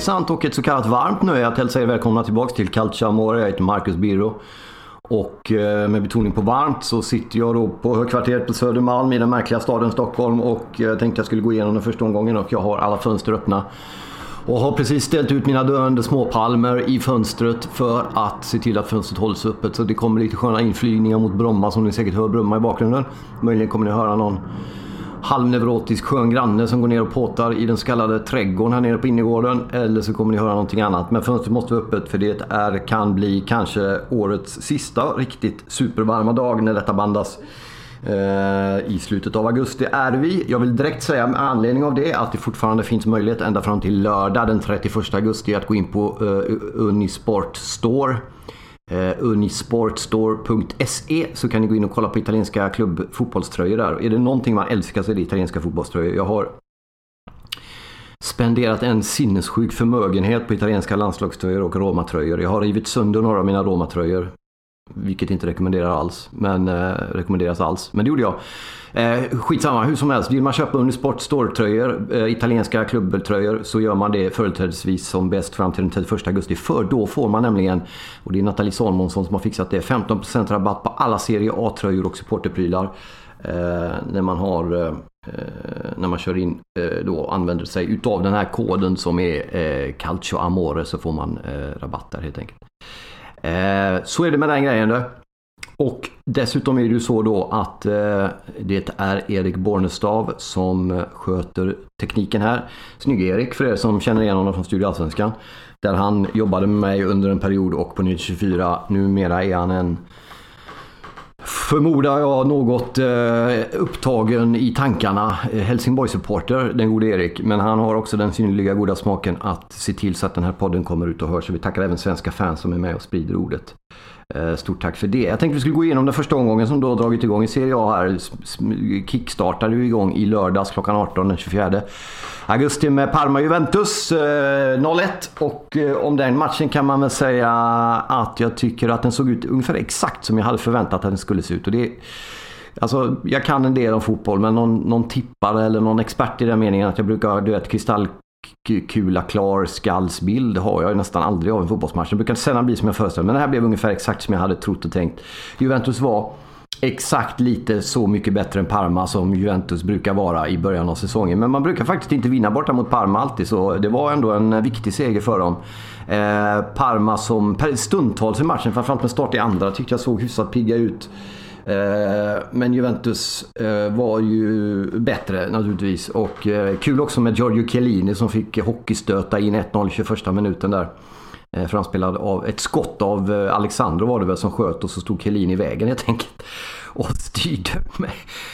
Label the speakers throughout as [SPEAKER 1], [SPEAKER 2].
[SPEAKER 1] intressant och ett så kallat varmt nöje att hälsa er välkomna tillbaka till Calcio Amore. Jag heter Marcus Birro. Och eh, med betoning på varmt så sitter jag då på högkvarteret på Södermalm i den märkliga staden Stockholm och eh, jag tänkte jag skulle gå igenom den första omgången och jag har alla fönster öppna. Och har precis ställt ut mina döende småpalmer i fönstret för att se till att fönstret hålls öppet. Så det kommer lite sköna inflygningar mot Bromma som ni säkert hör Bromma i bakgrunden. Möjligen kommer ni höra någon halvneurotisk skön granne som går ner och påtar i den så kallade trädgården här nere på innergården. Eller så kommer ni höra någonting annat. Men fönstret måste vara öppet för det är, kan bli kanske årets sista riktigt supervarma dag när detta bandas. Eh, I slutet av augusti är vi. Jag vill direkt säga med anledning av det att det fortfarande finns möjlighet ända fram till lördag den 31 augusti att gå in på eh, Unisport Store eh, unisportstore.se så kan ni gå in och kolla på italienska klubbfotbollströjor där. Är det någonting man älskar så är det italienska fotbollströjor. Jag har spenderat en sinnessjuk förmögenhet på italienska landslagströjor och romatröjor. Jag har rivit sönder några av mina romatröjor. Vilket inte rekommenderar alls, men eh, rekommenderas alls. Men det gjorde jag. Eh, skitsamma, hur som helst. Vill man köpa Unisport Store-tröjor, eh, italienska klubbtröjor, så gör man det företrädesvis som bäst fram till den 31 augusti. För då får man nämligen, och det är Nathalie Salmonsson som har fixat det, 15% rabatt på alla Serie A-tröjor och supporterprylar. Eh, när man har eh, eh, när man kör in eh, då använder sig utav den här koden som är eh, Calcio Amore så får man eh, rabatt där helt enkelt. Eh, så är det med den grejen du. Och dessutom är det ju så då att eh, det är Erik Bornestav som sköter tekniken här. Snygg-Erik för er som känner igen honom från Studio Allsvenskan. Där han jobbade med mig under en period och på Nyhet 24. Numera är han en förmodar jag något eh, upptagen i tankarna eh, Helsingborg-supporter, den gode Erik. Men han har också den synnerliga goda smaken att se till så att den här podden kommer ut och hörs. Så vi tackar även svenska fans som är med och sprider ordet. Eh, stort tack för det. Jag tänkte vi skulle gå igenom den första omgången som då har dragit igång i Serie A här. Kickstartade ju igång i lördags klockan 18 den 24 augusti med Parma-Juventus eh, 0-1. Och eh, om den matchen kan man väl säga att jag tycker att den såg ut ungefär exakt som jag hade förväntat att den skulle se ut. Och det, alltså, jag kan en del om fotboll men någon, någon tippare eller någon expert i den meningen att jag brukar, du vet, kula klar skallsbild har jag nästan aldrig av en fotbollsmatch. Det brukar sällan bli som jag föreställer Men det här blev ungefär exakt som jag hade trott och tänkt. Juventus var exakt lite så mycket bättre än Parma som Juventus brukar vara i början av säsongen. Men man brukar faktiskt inte vinna borta mot Parma alltid så det var ändå en viktig seger för dem. Eh, Parma som stundtals i matchen, framförallt med start i andra, tyckte jag såg hyfsat pigga ut. Eh, men Juventus eh, var ju bättre naturligtvis. Och eh, kul också med Giorgio Chiellini som fick hockeystöta in 1-0 i 21 minuten där. Framspelad av ett skott av Alexandro var det väl som sköt och så stod Chiellini i vägen helt enkelt. Och styrde med,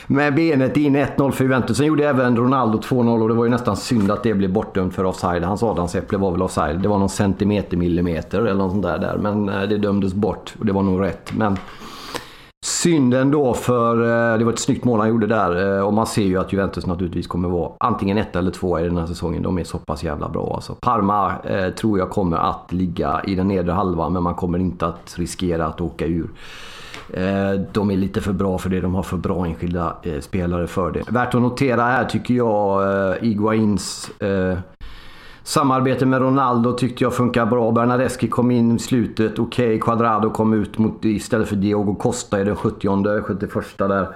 [SPEAKER 1] med benet in 1-0 för Juventus. Sen gjorde även Ronaldo 2-0 och det var ju nästan synd att det blev bortdömt för offside. Hans adamsäpple var väl offside. Det var någon centimeter millimeter eller något sånt där. där. Men det dömdes bort och det var nog rätt. Men synden då för eh, det var ett snyggt mål han gjorde där eh, och man ser ju att Juventus naturligtvis kommer vara antingen ett eller två i den här säsongen. De är så pass jävla bra alltså. Parma eh, tror jag kommer att ligga i den nedre halvan men man kommer inte att riskera att åka ur. Eh, de är lite för bra för det. De har för bra enskilda eh, spelare för det. Värt att notera här tycker jag eh, Iguains eh, Samarbete med Ronaldo tyckte jag funkar bra. Bernadeschi kom in i slutet. Okej, okay. Quadrado kom ut mot, istället för Diogo Costa i den 70 71 där.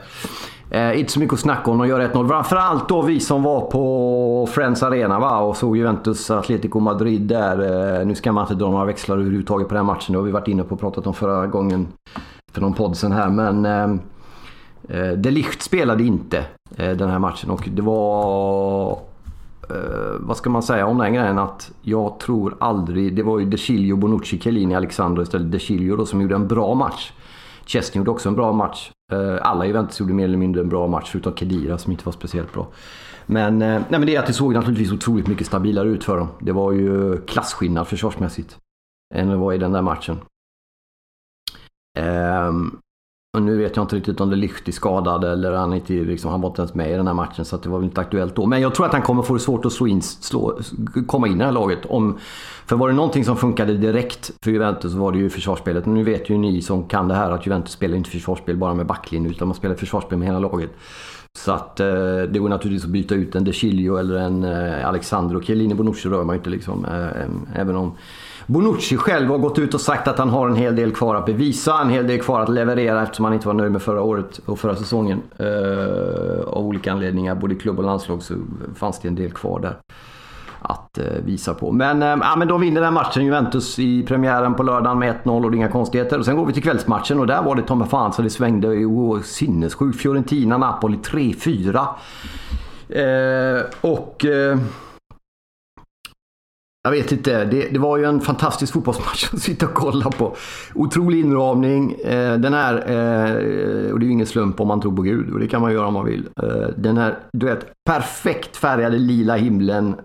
[SPEAKER 1] Eh, inte så mycket att snacka om. De gör 1-0. Framförallt då vi som var på Friends Arena va? och såg Juventus Atletico Madrid där. Eh, nu ska man inte dra några växlar överhuvudtaget på den matchen. Det har vi varit inne på och pratat om förra gången för någon podd sen här. Men eh, eh De Ligt spelade inte eh, den här matchen och det var... Eh, vad ska man säga om den grejen? Att jag tror aldrig... Det var ju De Chilio, Bonucci, Chiellini, Alexander istället. De Chilio då som gjorde en bra match. Chesney gjorde också en bra match. Eh, alla Juventus gjorde mer eller mindre en bra match förutom Kedira som inte var speciellt bra. Men, eh, nej, men det är att det såg naturligtvis otroligt mycket stabilare ut för dem. Det var ju klasskillnad försvarsmässigt än det var i den där matchen. Um, och nu vet jag inte riktigt om det Ligt skadade skadad eller han, inte, liksom, han var inte ens med i den här matchen så det var väl inte aktuellt då. Men jag tror att han kommer få det svårt att slå in, slå, komma in i det här laget. Om, för var det någonting som funkade direkt för Juventus så var det ju försvarsspelet. nu vet ju ni som kan det här att Juventus spelar inte försvarsspel bara med backlinjen utan man spelar försvarsspel med hela laget. Så att eh, det går naturligtvis att byta ut en De Chilio eller en eh, Alexandro. Chiellini Bonucci rör man ju inte liksom. Eh, eh även om Bonucci själv har gått ut och sagt att han har en hel del kvar att bevisa, en hel del kvar att leverera eftersom han inte var nöjd med förra året och förra säsongen. Uh, av olika anledningar, både i klubb och landslag så fanns det en del kvar där att uh, visa på. Men, uh, ja, men de vinner den matchen, Juventus, i premiären på lördagen med 1-0 och det är inga konstigheter. Och sen går vi till kvällsmatchen och där var det ta fan så det svängde oh, sinnessjukt. Fiorentina, Napoli 3-4. och jag vet inte. Det, det, var ju en fantastisk fotbollsmatch att sitta och kolla på. Otrolig inramning. Eh, den här, eh, och det är ju ingen slump om man tror på Gud, och det kan man göra om man vill. Eh, den här, du vet, perfekt färgade lila himlen.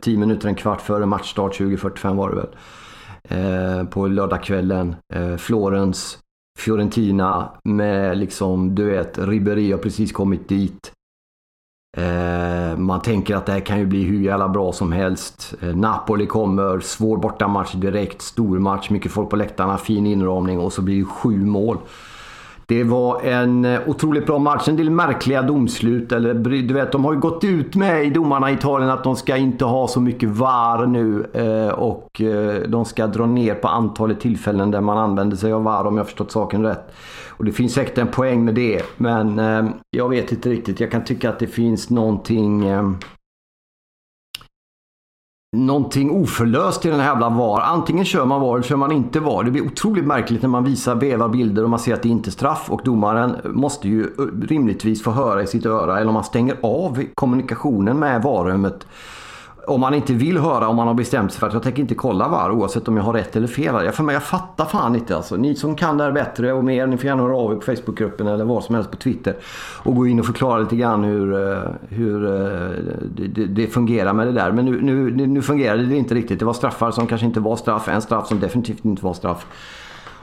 [SPEAKER 1] 10 minuter, en kvart före matchstart, 20.45 var det väl. På lördagskvällen. Florens, Fiorentina med liksom, du vet, Ribéry har precis kommit dit. Eh, man tänker att det här kan ju bli hur jävla bra som helst. Eh, Napoli kommer, svår bortamatch direkt, stor match, mycket folk på läktarna, fin inramning och så blir det sju mål. Det var en eh, otroligt bra match. En del märkliga domslut. Eller, du vet, de har ju gått ut med i domarna i Italien att de ska inte ha så mycket VAR nu. Eh, och eh, de ska dra ner på antalet tillfällen där man använder sig av VAR om jag förstått saken rätt. Och det finns säkert en poäng med det. Men jag vet inte riktigt. Jag kan tycka att det finns någonting... Någonting oförlöst i den här jävla VAR. Antingen kör man VAR eller kör man inte VAR. Det blir otroligt märkligt när man visar vevar bilder och man ser att det inte är straff. Och domaren måste ju rimligtvis få höra i sitt öra, eller om man stänger av kommunikationen med VAR-rummet om man inte vill höra, om man har bestämt sig för att jag tänker inte kolla VAR oavsett om jag har rätt eller fel. Jag, för mig, jag fattar fan inte alltså. Ni som kan det här bättre och mer, ni får gärna höra av er på Facebookgruppen eller vad som helst på Twitter. Och gå in och förklara lite grann hur, eh, hur eh, det, det, fungerar med det där. Men nu, nu, nu fungerade det inte riktigt. Det var straffar som kanske inte var straff. En straff som definitivt inte var straff.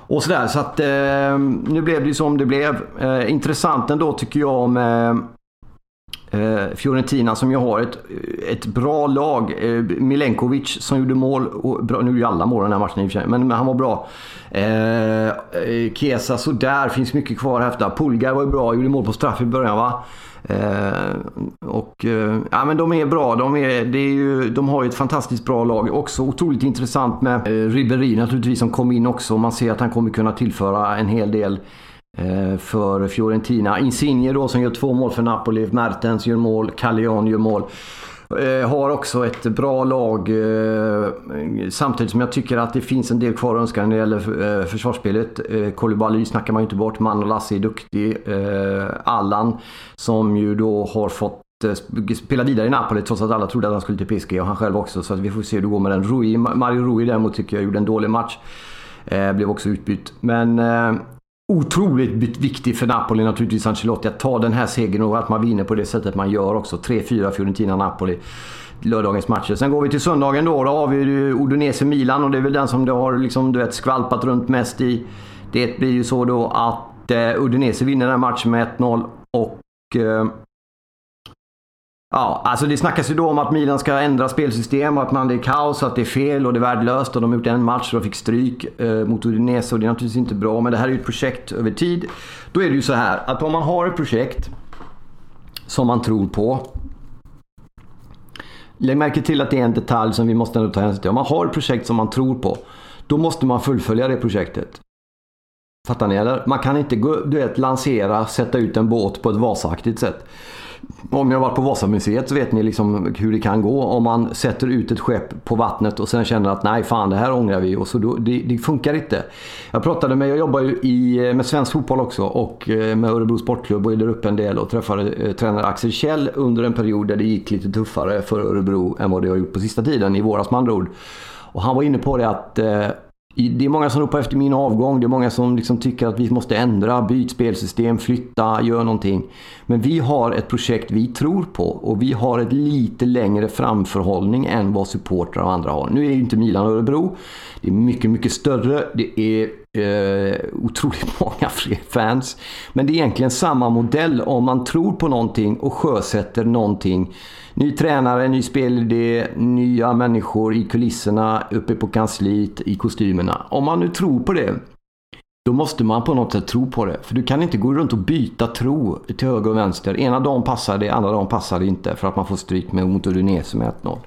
[SPEAKER 1] Och sådär. Så att eh, nu blev det ju som det blev. Eh, intressant ändå tycker jag med Eh, Fiorentina som ju har ett, ett bra lag. Eh, Milenkovic som gjorde mål. Och bra, nu gjorde ju alla mål den här matchen i och för sig, men, men han var bra. Eh, eh Kesa sådär, finns mycket kvar att häfta. Pulgar var ju bra, gjorde mål på straff i början va. Eh, och eh, ja men de är bra. De, är, det är ju, de har ju ett fantastiskt bra lag. Också otroligt intressant med eh, Ribéry naturligtvis som kom in också. Man ser att han kommer kunna tillföra en hel del Eh, Eh, för Fiorentina. Insigne då som gör två mål för Napoli. Mertens gör mål. Callejon gör mål. Eh, har också ett bra lag eh, samtidigt som jag tycker att det finns en del kvar att önska när det gäller försvarsspelet. Koulibaly snackar man ju inte bort. Manolassi är duktig. Allan som ju då har fått spela vidare i Napoli trots att alla trodde att han skulle till PSG och han själv också. Så att vi får se hur det går med den. Rui, Mario Rui däremot tycker jag gjorde en dålig match. blev också utbytt. Men otroligt viktig för Napoli naturligtvis, Ancelotti, att ta den här segern och att man vinner på det sättet man gör också. 3-4 Fiorentina-Napoli lördagens matcher. Sen går vi till söndagen då. Då har vi Udinese-Milan och det är väl den som det har liksom, du vet, skvalpat runt mest i. Det blir ju så då att Eh, Udinese vinner den matchen med 1-0 och eh, Ja, alltså det snackas ju då om att Milan ska ändra spelsystem och att man det är kaos, att det är fel och det är värdelöst och de har gjort en match och de fick stryk eh, mot Udinese och det är naturligtvis inte bra men det här är ju ett projekt över tid. Då är det ju så här att om man har ett projekt som man tror på. Lägg märke till att det är en detalj som vi måste ändå ta hänsyn till. Om man har ett projekt som man tror på, då måste man fullfölja det projektet. Fattar ni eller? Man kan inte gå, du vet, lansera, sätta ut en båt på ett Vasaaktigt sätt om ni har varit på Vasamuseet så vet ni liksom hur det kan gå om man sätter ut ett skepp på vattnet och sen känner att nej fan det här ångrar vi och så då, det, det, funkar inte. Jag pratade med, jag jobbar ju i, eh, med svensk fotboll också och eh, med Örebro Sportklubb och är där uppe en del och träffade eh, tränare Axel Kjell under en period där det gick lite tuffare för Örebro än vad det har gjort på sista tiden, i våras med andra ord. Och han var inne på det att eh, det är många som ropar efter min avgång. Det är många som liksom tycker att vi måste ändra, byt spelsystem, flytta, gör någonting. Men vi har ett projekt vi tror på och vi har ett lite längre framförhållning än vad supportrar och andra har. Nu är ju inte Milan och Örebro. Det är mycket, mycket större. Det är eh, otroligt många fler fans. Men det är egentligen samma modell om man tror på någonting och sjösätter någonting Ny tränare, ny spelidé, nya människor i kulisserna, uppe på kansliet, i kostymerna. Om man nu tror på det, då måste man på något sätt tro på det. För du kan inte gå runt och byta tro till höger och vänster. Ena dagen passar det, andra dagen passar det inte för att man får stryk med mot Udinese med 1-0.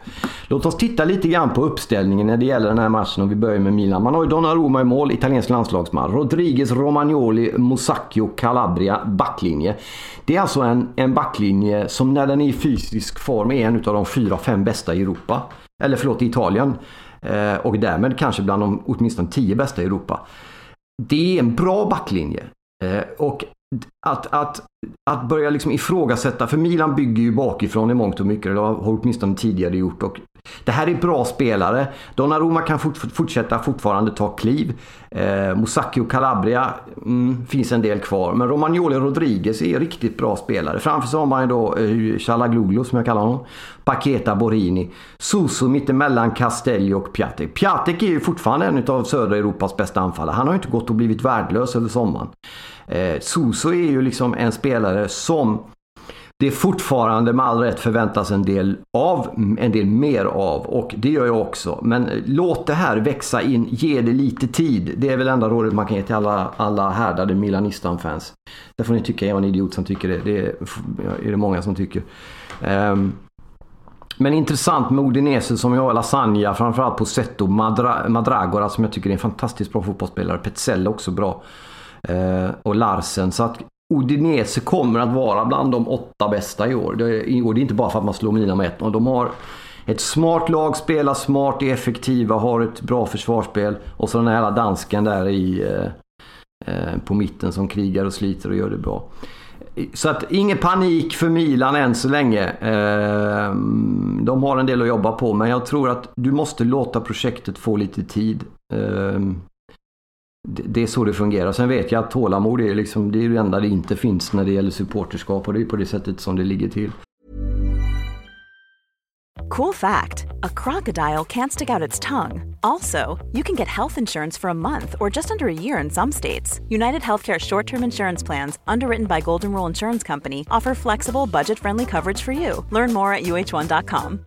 [SPEAKER 1] Låt oss titta lite grann på uppställningen när det gäller den här matchen och vi börjar med Milan. Man har ju Donnarumma i mål, italiensk landslagsman. Rodriguez, Romagnoli, Musacchio, Calabria, backlinje. Det är alltså en, en backlinje som när den är i fysisk form är en av de fyra, fem bästa i Europa. Eller förlåt, i Italien. Eh, och därmed kanske bland de åtminstone tio bästa i Europa. Det är en bra backlinje. Eh, och att, att, att börja liksom ifrågasätta, för Milan bygger ju bakifrån i mångt och mycket, eller har åtminstone tidigare gjort. Och det här är bra spelare. Donnarumma kan fort, fortsätta fortfarande ta kliv. Eh, Musacchio Calabria mm, finns en del kvar. Men Romagnoli Rodriguez är riktigt bra spelare. Framför sig har man ju då eh, Chalagluglu som jag kallar honom. Paketa Borini. Suso mittemellan Castelli och Piatek. Piatek är ju fortfarande en av södra Europas bästa anfallare. Han har ju inte gått och blivit värdelös över sommaren. Eh, Suso är ju liksom en spelare som det fortfarande med all rätt förväntas en del av, en del mer av och det gör jag också. Men eh, låt det här växa in, ge det lite tid. Det är väl enda rådet man kan ge till alla, alla härdade Milanistan-fans. Där får ni tycka jag är en idiot som tycker det. Det är, är det många som tycker. Um, men intressant med Udinese som jag har Lasagna, framförallt Posetto, Madra, Madragora som jag tycker är en fantastiskt bra fotbollsspelare. Petzell också bra. Uh, och Larsen. Så att Udinese kommer att vara bland de åtta bästa i år. Det, och det är inte bara för att man slår Milan med 1 De har ett smart lag, spelar smart, är effektiva, har ett bra försvarsspel. Och så den här dansken där i, eh, eh, på mitten som krigar och sliter och gör det bra. Så att ingen panik för Milan än så länge. Eh, de har en del att jobba på men jag tror att du måste låta projektet få lite tid. Eh, det är så det fungerar. Sen vet jag att tålamod är, liksom, det är det enda det inte finns när det gäller supporterskap och det är på det sättet som det ligger till.
[SPEAKER 2] Cool fact a crocodile can't stick out its tongue. Also, you can get health insurance for a month or just under a year in some states. United Healthcare short term insurance plans, underwritten by Golden Rule Insurance Company, offer flexible, budget friendly coverage for you. Learn more at uh1.com.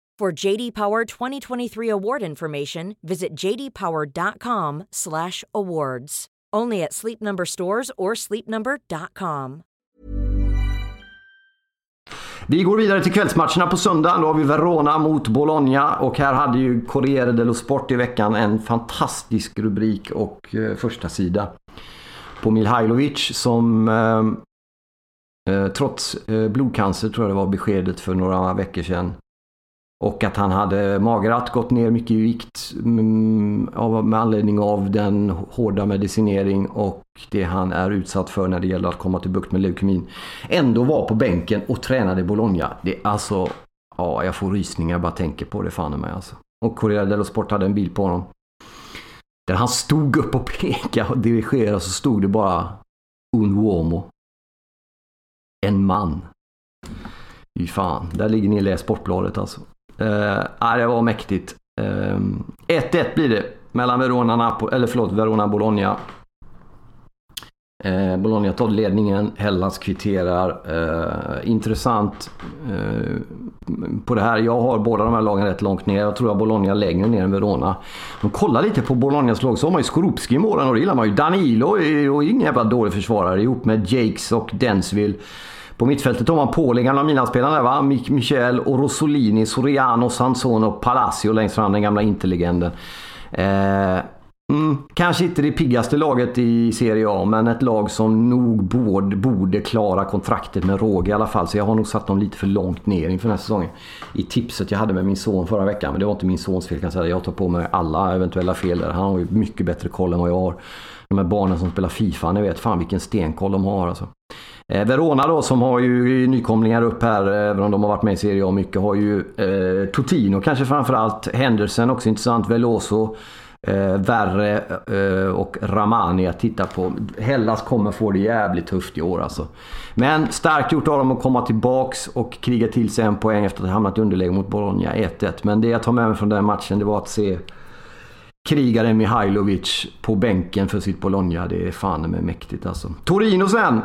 [SPEAKER 3] For JD Power 2023 award information, visit jdpower.com/awards. Only at Sleep Number stores or sleepnumber.com.
[SPEAKER 1] Vi går vidare till kvällsmatcherna på söndag. Då har vi Verona mot Bologna och här hade ju Corriere dello Sport i veckan en fantastisk rubrik och eh, första sida på Milhajlovic som eh, eh, trots eh, blodcancer tror jag det var beskedet för några veckor sedan och att han hade magrat, gått ner mycket i vikt mm, med anledning av den hårda medicinering och det han är utsatt för när det gäller att komma till bukt med leukemin. Ändå var på bänken och tränade i Bologna. Det är alltså, ja jag får rysningar bara tänker på det fan mig alltså. Och Corriere dello Sport hade en bild på honom. Där han stod upp och pekade och dirigerade så stod det bara Un uomo. En man. Fy fan, där ligger ni i läs Sportbladet alltså. Uh, det var mäktigt. Eh, 1-1 uh, blir det mellan Verona, och eller förlåt, Verona Bologna. Eh, Bologna tar ledningen, Hellas kvitterar. Eh, intressant eh, på det här. Jag har båda de här lagen rätt långt ner. Jag tror att Bologna längre ner än Verona. Men kolla lite på Bolognas lag så har man ju Skorupski i målen och det gillar man ju. Danilo är ju ingen jävla dålig försvarare ihop med Jakes och Densville. På mittfältet har man Pauli, gamla Milan-spelaren där va? Michel och Rosolini, Soriano, Sansone och Palacio längst fram, den gamla interlegenden. Eh, mm, kanske inte det piggaste laget i Serie A, men ett lag som nog borde, borde klara kontraktet med råge i alla fall. Så jag har nog satt dem lite för långt ner inför den här säsongen. I tipset jag hade med min son förra veckan, men det var inte min sons fel kan jag säga. Jag tar på mig alla eventuella fel där. Han har ju mycket bättre koll än vad jag har. De här barnen som spelar Fifa, ni vet fan vilken stenkoll de har alltså. Eh, Verona då som har ju nykomlingar upp här, eh, även om de har varit med i Serie A mycket, har ju eh, Totino kanske framförallt. Henderson också intressant. Veloso. Eh, Värre eh, och Ramani att titta på. Hellas kommer få det jävligt tufft i år alltså. Men starkt gjort av dem att komma tillbaks och kriga till sig en poäng efter att ha hamnat i underläge mot Bologna 1-1. Men det jag tar med mig från den matchen det var att se krigaren Mihailovic på bänken för sitt Bologna. Det är fan med mäktigt alltså. Torino sen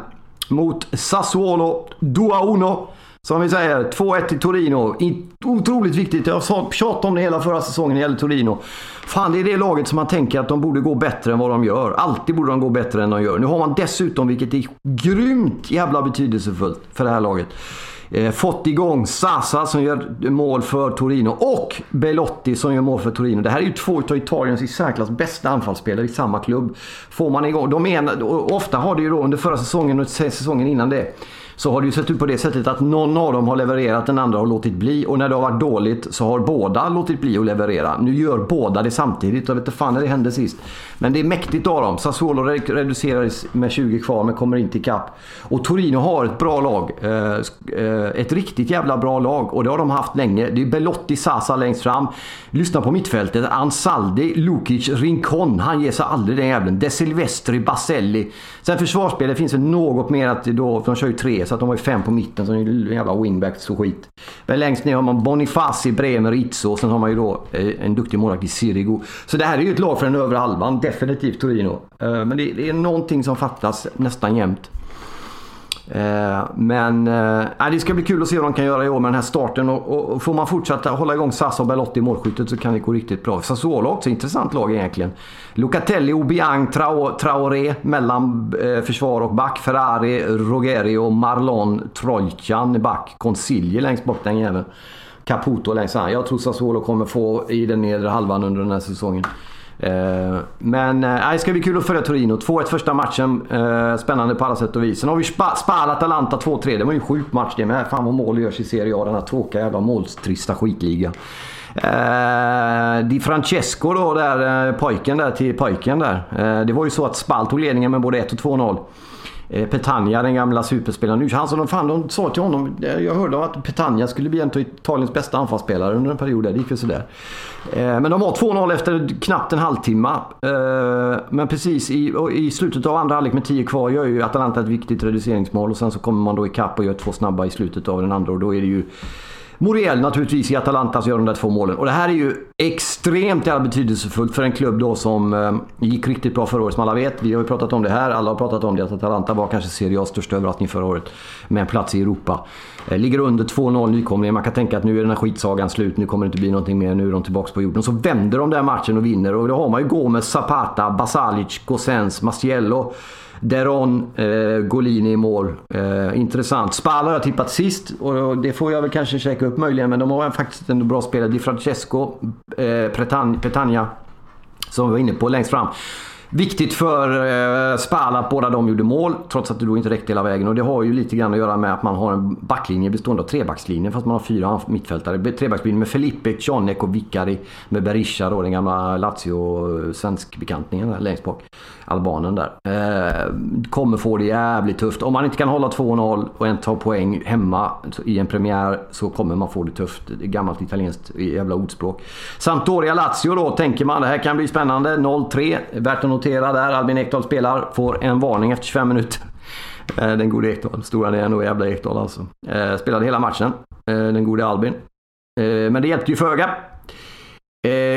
[SPEAKER 1] mot Sassuolo 2-1. Som vi säger, 2-1 till Torino. Otroligt viktigt. Jag tjatade om det hela förra säsongen när det gäller Torino. Fan, det är det laget som man tänker att de borde gå bättre än vad de gör. Alltid borde de gå bättre än de gör. Nu har man dessutom, vilket är grymt jävla betydelsefullt för det här laget, eh, fått igång Sasa som gör mål för Torino och Belotti som gör mål för Torino. Det här är ju två av Italiens i särklass bästa anfallsspelare i samma klubb. Får man igång, de ena, ofta har det ju då under förra säsongen och säsongen innan det så har det ju sett ut på det sättet att någon av dem har levererat, den andra har låtit bli. Och när det har varit dåligt så har båda låtit bli att leverera. Nu gör båda det samtidigt. Jag vet inte fan när det hände sist. Men det är mäktigt av dem. Sassuolo reducerades med 20 kvar men kommer inte ikapp. Och Torino har ett bra lag. Eh, eh, ett riktigt jävla bra lag. Och det har de haft länge. Det är Belotti, Sasa längst fram. Lyssna på mittfältet. Ansaldi, Lukic, Rincon. Han ger sig aldrig den jäveln. De Silvestri, Baselli. Sen försvarsspelet finns det något mer att då, de kör ju tre så att de har ju fem på mitten som är jävla wingbacks och skit. Men längst ner har man Bonifaci, Bremer, Izzo och sen har man ju då eh, en duktig målvakt i Sirigu. Så det här är ju ett lag för den övre halvan, definitivt Torino. Eh, men det är någonting som fattas nästan jämt. Eh, men äh, det ska bli kul att se vad de kan göra i år med den här starten. Och, och får man fortsätta hålla igång Sassa och Belotti i målskyttet så kan det gå riktigt bra. Sassuolo också intressant lag egentligen. Locatelli, Obiang, Traoré mellan eh, försvar och back. Ferrari, Rogerio, Marlon, Trojkan back. Consiglio längst bort den jäveln. Caputo längst fram. Jag tror Sassuolo kommer få i den nedre halvan under den här säsongen. Eh, men äh, det ska bli kul att följa Torino. 2-1 första matchen. Äh, spännande på alla sätt och vis. Sen har vi Spal Atalanta 2-3. Det var ju en sjuk match det med. Fan vad mål görs i Serie A. Den här tråkiga jävla målstrista skitliga. Eh, Di Francesco då, där, pojken där till pojken där. Eh, det var ju så att Spal tog ledningen med både 1 och 2-0. Eh, Petagna, den gamla superspelaren. Han sa, fan, de sa till honom, eh, jag hörde att Petagna skulle bli en av Italiens bästa anfallsspelare under en period. Där. Det gick väl sådär. Eh, men de har 2-0 efter knappt en halvtimme. Men precis i, i slutet av andra halvlek med 10 kvar gör ju Atalanta ett viktigt reduceringsmål och sen så kommer man då ikapp och gör två snabba i slutet av den andra och då är det ju Muriel naturligtvis i Atalanta som gör de där två målen. Och det här är ju extremt jävla betydelsefullt för en klubb då som eh, gick riktigt bra förra året som alla vet. Vi har ju pratat om det här, alla har pratat om det att Atalanta var kanske Serie A's största överraskning förra året. Med en plats i Europa. Eh, ligger under 2-0 nykomlingar. Man kan tänka att nu är den här skitsagan slut, nu kommer det inte bli någonting mer, nu är de tillbaka på jorden. Och Så vänder de den matchen och vinner och då har man ju Gomes, Zapata, Basalic, Gosens, Mastiello. Deron, eh, Golini i mål. Eh, intressant. Spal har jag tippat sist och det får jag väl kanske checka upp möjligen. Men de har faktiskt en bra spelare. Di Francesco, eh, Petagna, som vi var inne på längst fram. Viktigt för eh, Spal att båda de gjorde mål, trots att det då inte räckte hela vägen. Och det har ju lite grann att göra med att man har en backlinje bestående av trebackslinjen, fast man har fyra mittfältare. Trebackslinjen med Felipe, Cionek och Vicari. Med Berisha då, den gamla Lazio-svenskbekantningen eh, där längst bak. Albanen där. Eh, kommer få det jävligt tufft. Om man inte kan hålla 2-0 och en tar poäng hemma i en premiär så kommer man få det tufft. Det är gammalt italienskt jävla ordspråk. Sampdoria-Lazio då, tänker man. Det här kan bli spännande. 0-3. Värt att notera där. Albin Ekdal spelar. Får en varning efter 25 minuter. Eh, den gode Ekdal. Stora är nog jävla Ekdal alltså. Eh, spelade hela matchen. Eh, den gode Albin. Men det hjälpte ju föga.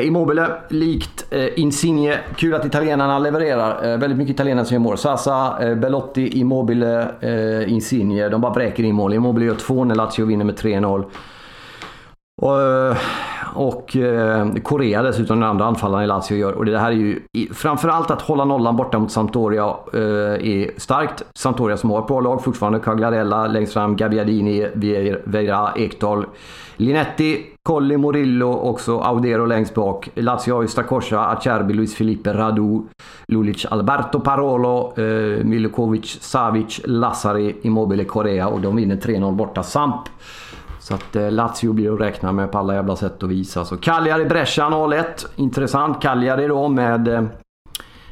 [SPEAKER 1] Immobile, likt Insigne. Kul att italienarna levererar. Väldigt mycket italienare som gör mål. Sasa, Belotti, Immobile, Insigne. De bara bräker in mål. Immobile gör 2 när Lazio vinner med 3-0. Och, och eh, Korea dessutom, den andra anfallaren i Lazio gör. Och det här är ju framförallt att hålla nollan borta mot Sampdoria eh, är starkt. Sampdoria som har ett bra lag fortfarande. Cagliarella längst fram, Gabbiadini, Vera, Ekdal. Linetti, Colli, Morillo, också Audero längst bak. Lazio har ju Stakosha, Acerbi, Luis Felipe, Radu, Lulic, Alberto Parolo, eh, Milukovic, Savic, Lazari. Immobile, Korea och de vinner 3-0 borta. Samp. Så att eh, Lazio blir att räkna med på alla jävla sätt och vis. Alltså Cagliari, Brescia 0-1. Intressant. Cagliari då med eh,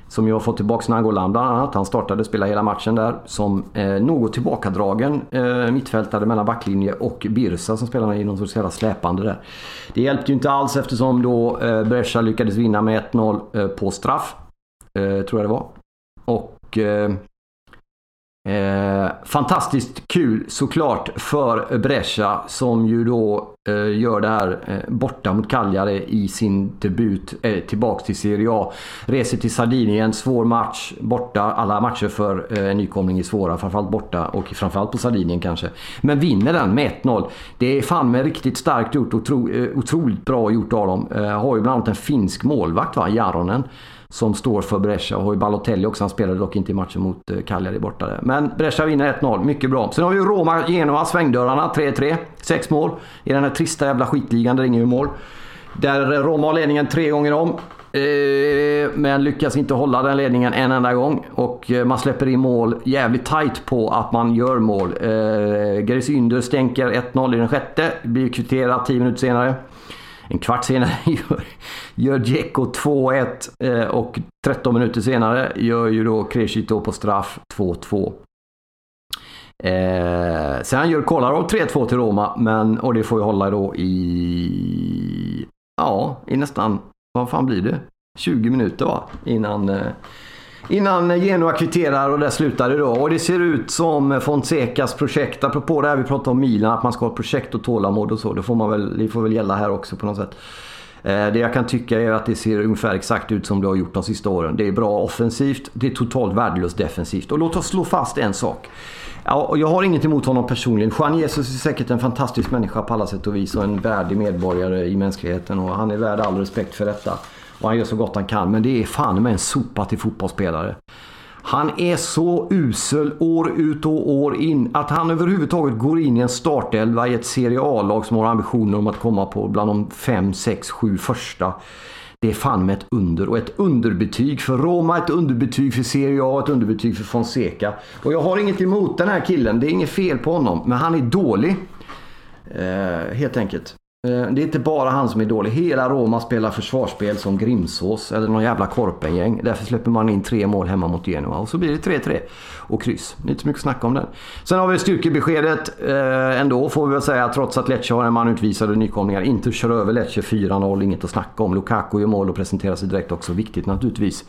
[SPEAKER 1] som ju har fått tillbaka Nangolan bland annat. Han startade spela hela matchen där som eh, något tillbakadragen eh, mittfältare mellan backlinje och Birsa som spelarna i någon sorts jävla släpande där. Det hjälpte ju inte alls eftersom då eh, Brescia lyckades vinna med 1-0 eh, på straff. Eh, tror jag det var. Och eh, eh, fantastiskt kul såklart för Brescia som ju då eh, gör det här eh, borta mot Cagliari i sin debut eh, tillbaks till Serie A. Reser till Sardinien, svår match borta. Alla matcher för eh, en nykomling är svåra, framförallt borta och framförallt på Sardinien kanske. Men vinner den med 1-0. Det är fan med riktigt starkt gjort och otro, eh, otroligt bra gjort av dem. Eh, har ju bland annat en finsk målvakt va, Jaronen som står för Brescia. Och har ju Balotelli också, han spelade dock inte i matchen mot eh, Cagliari borta där. Men Brescia vinner 1-0, mycket bra. Sen har vi ju Roma, Genoa, svängdörrarna 3-3. Sex mål i den här trista jävla skitligan, där ingen mål. Där Roma har ledningen tre gånger om. Eh, men lyckas inte hålla den ledningen en enda gång. Och eh, man släpper in mål jävligt tight på att man gör mål. Gerisynder Ynder stänker 1-0 i den sjätte. Blir kvitterat 10 minuter senare. En kvart senare gör, gör Dzeko 2-1 eh, och 13 minuter senare gör ju då Crescito på straff 2-2. Eh, sen gör Kolarov 3-2 till Roma, men, och det får ju hålla då i... Ja, i nästan... Vad fan blir det? 20 minuter va? Innan... Eh, Innan Genoa kvitterar och det slutar det då. Och det ser ut som Fonsecas projekt, apropå det här vi pratade om Milan, att man ska ha ett projekt och tålamod och så. Det får, man väl, det får väl gälla här också på något sätt. Eh, det jag kan tycka är att det ser ungefär exakt ut som det har gjort de sista åren. Det är bra offensivt, det är totalt värdelöst defensivt. Och låt oss slå fast en sak. Jag har inget emot honom personligen. Juan Jesus är säkert en fantastisk människa på alla sätt och vis och en värdig medborgare i mänskligheten och han är värd all respekt för detta. Och han gör så gott han kan. Men det är fan med en sopa till fotbollsspelare. Han är så usel år ut och år in att han överhuvudtaget går in i en startelva i ett Serie A-lag som har ambitioner om att komma på bland de 5, 6, 7 första. Det är fan med ett under och ett underbetyg för Roma, ett underbetyg för Serie A, ett underbetyg för Fonseca. Och jag har inget emot den här killen, det är inget fel på honom, men han är dålig. Eh, helt enkelt. Eh, det är inte bara han som är dålig. Hela Roma spelar försvarsspel som Grimsås eller någon jävla Korpengäng. Därför släpper man in tre mål hemma mot Genoa och så blir det 3-3 och kryss. Det är inte så mycket att snacka om den. Sen har vi styrkebeskedet eh, ändå får vi väl säga trots att Lecce har en man utvisade nykomlingar. Inte kör över Lecce 4-0, inget att snacka om. Lukaku gör mål och presenterar sig direkt också. Viktigt naturligtvis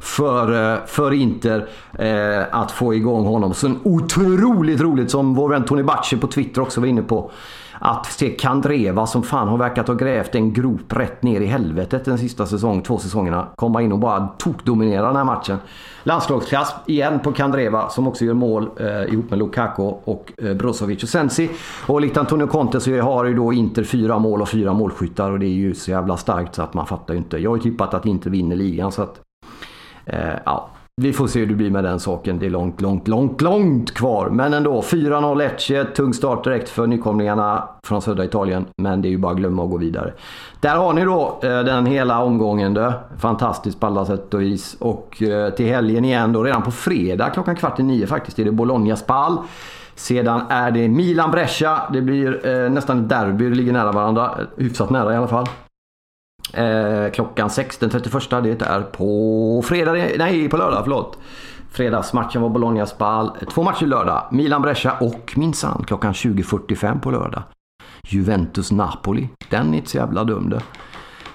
[SPEAKER 1] för, eh, för Inter eh, att få igång honom. Så otroligt roligt som vår vän Tony Bacci på Twitter också var inne på. Att se Kandreva som fan har verkat ha grävt en grop rätt ner i helvetet den sista säsong, två säsongerna. Komma in och bara tokdominera den här matchen. Landslagsklass igen på Kandreva som också gör mål eh, ihop med Lukaku och eh, Brozovic och Sensi. Och likt Antonio Conte så har ju då Inter fyra mål och fyra målskyttar och det är ju så jävla starkt så att man fattar ju inte. Jag har ju tippat att Inter vinner ligan så att... Eh, ja, vi får se hur det blir med den saken. Det är långt, långt, långt, långt kvar. Men ändå, 4-0 Lecce. Tung start direkt för nykomlingarna från södra Italien. Men det är ju bara att glömma och gå vidare. Där har ni då eh, den hela omgången. Då. Fantastiskt på alla sätt och vis. Och eh, till helgen igen då, redan på fredag klockan kvart i nio faktiskt, är det Bologna-Spal. Sedan är det Milan-Brescia. Det blir eh, nästan ett derby, det ligger nära varandra. Eh, hyfsat nära i alla fall. Eh, klockan 6 den 31 det är på fredag, nej på lördag förlåt. Fredagsmatchen var Bologna-Spal. Två matcher lördag. Milan-Brescia och minsann klockan 20.45 på lördag. Juventus-Napoli. Den är inte så jävla dum det.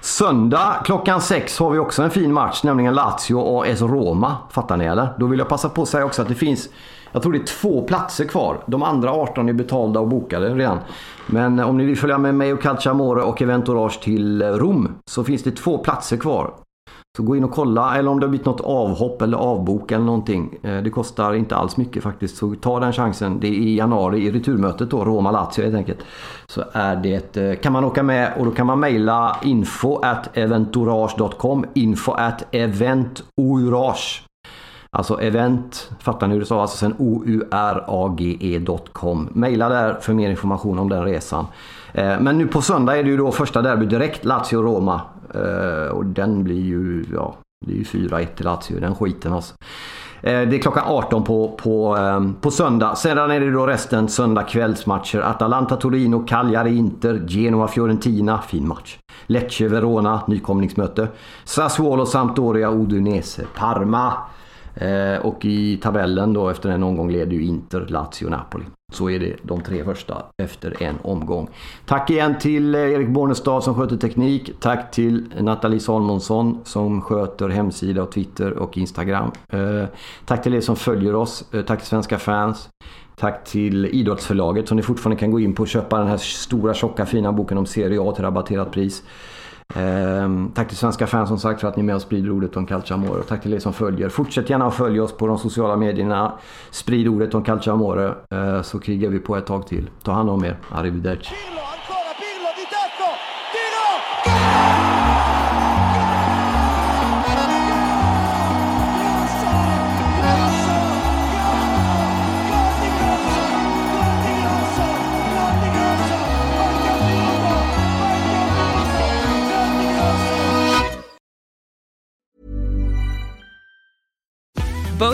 [SPEAKER 1] Söndag klockan 6 har vi också en fin match, nämligen Lazio AS Roma. Fattar ni eller? Då vill jag passa på att säga också att det finns jag tror det är två platser kvar. De andra 18 är betalda och bokade redan. Men om ni vill följa med mig och Calciamore och Eventourage till Rom så finns det två platser kvar. Så gå in och kolla eller om det har blivit något avhopp eller avbok eller någonting. Eh, det kostar inte alls mycket faktiskt. Så ta den chansen. Det är i januari i returmötet då, Roma-Lazio helt enkelt. Så är det, eh, kan man åka med och då kan man mejla info at eventourage.com info at eventourage Alltså event, fattar ni hur det stavas? Alltså sen ourage.com. Maila där för mer information om den resan. Eh, men nu på söndag är det ju då första derby direkt, Lazio-Roma. Eh, och den blir ju, ja, det är ju 4-1 till Lazio, den skiten alltså. Eh, det är klockan 18 på, på, ehm, på söndag. Sedan är det då resten söndag kvällsmatcher. Atalanta, Torino, Cagliari, Inter, Genoa, Fiorentina. Fin match. Lecce, Verona, nykomlingsmöte. Sassuolo, Sampdoria, Udinese, Parma. Eh, och i tabellen då efter en omgång leder ju Inter, Lazio, Napoli. Så är det de tre första efter en omgång. Tack igen till eh, Erik Bornestad som sköter teknik. Tack till Nathalie Salmonsson som sköter hemsida och Twitter och Instagram. Eh, tack till er som följer oss. Tack till svenska fans. Tack till Idrottsförlaget som ni fortfarande kan gå in på och köpa den här stora tjocka fina boken om Serie A till rabatterat pris. Ehm, tack till svenska fans som sagt för att ni är med och sprider ordet om Calciamore. Och tack till er som följer. Fortsätt gärna att följa oss på de sociala medierna. Sprid ordet om Calciamore eh, så krigar vi på ett tag till. Ta hand om er. Arrivederci.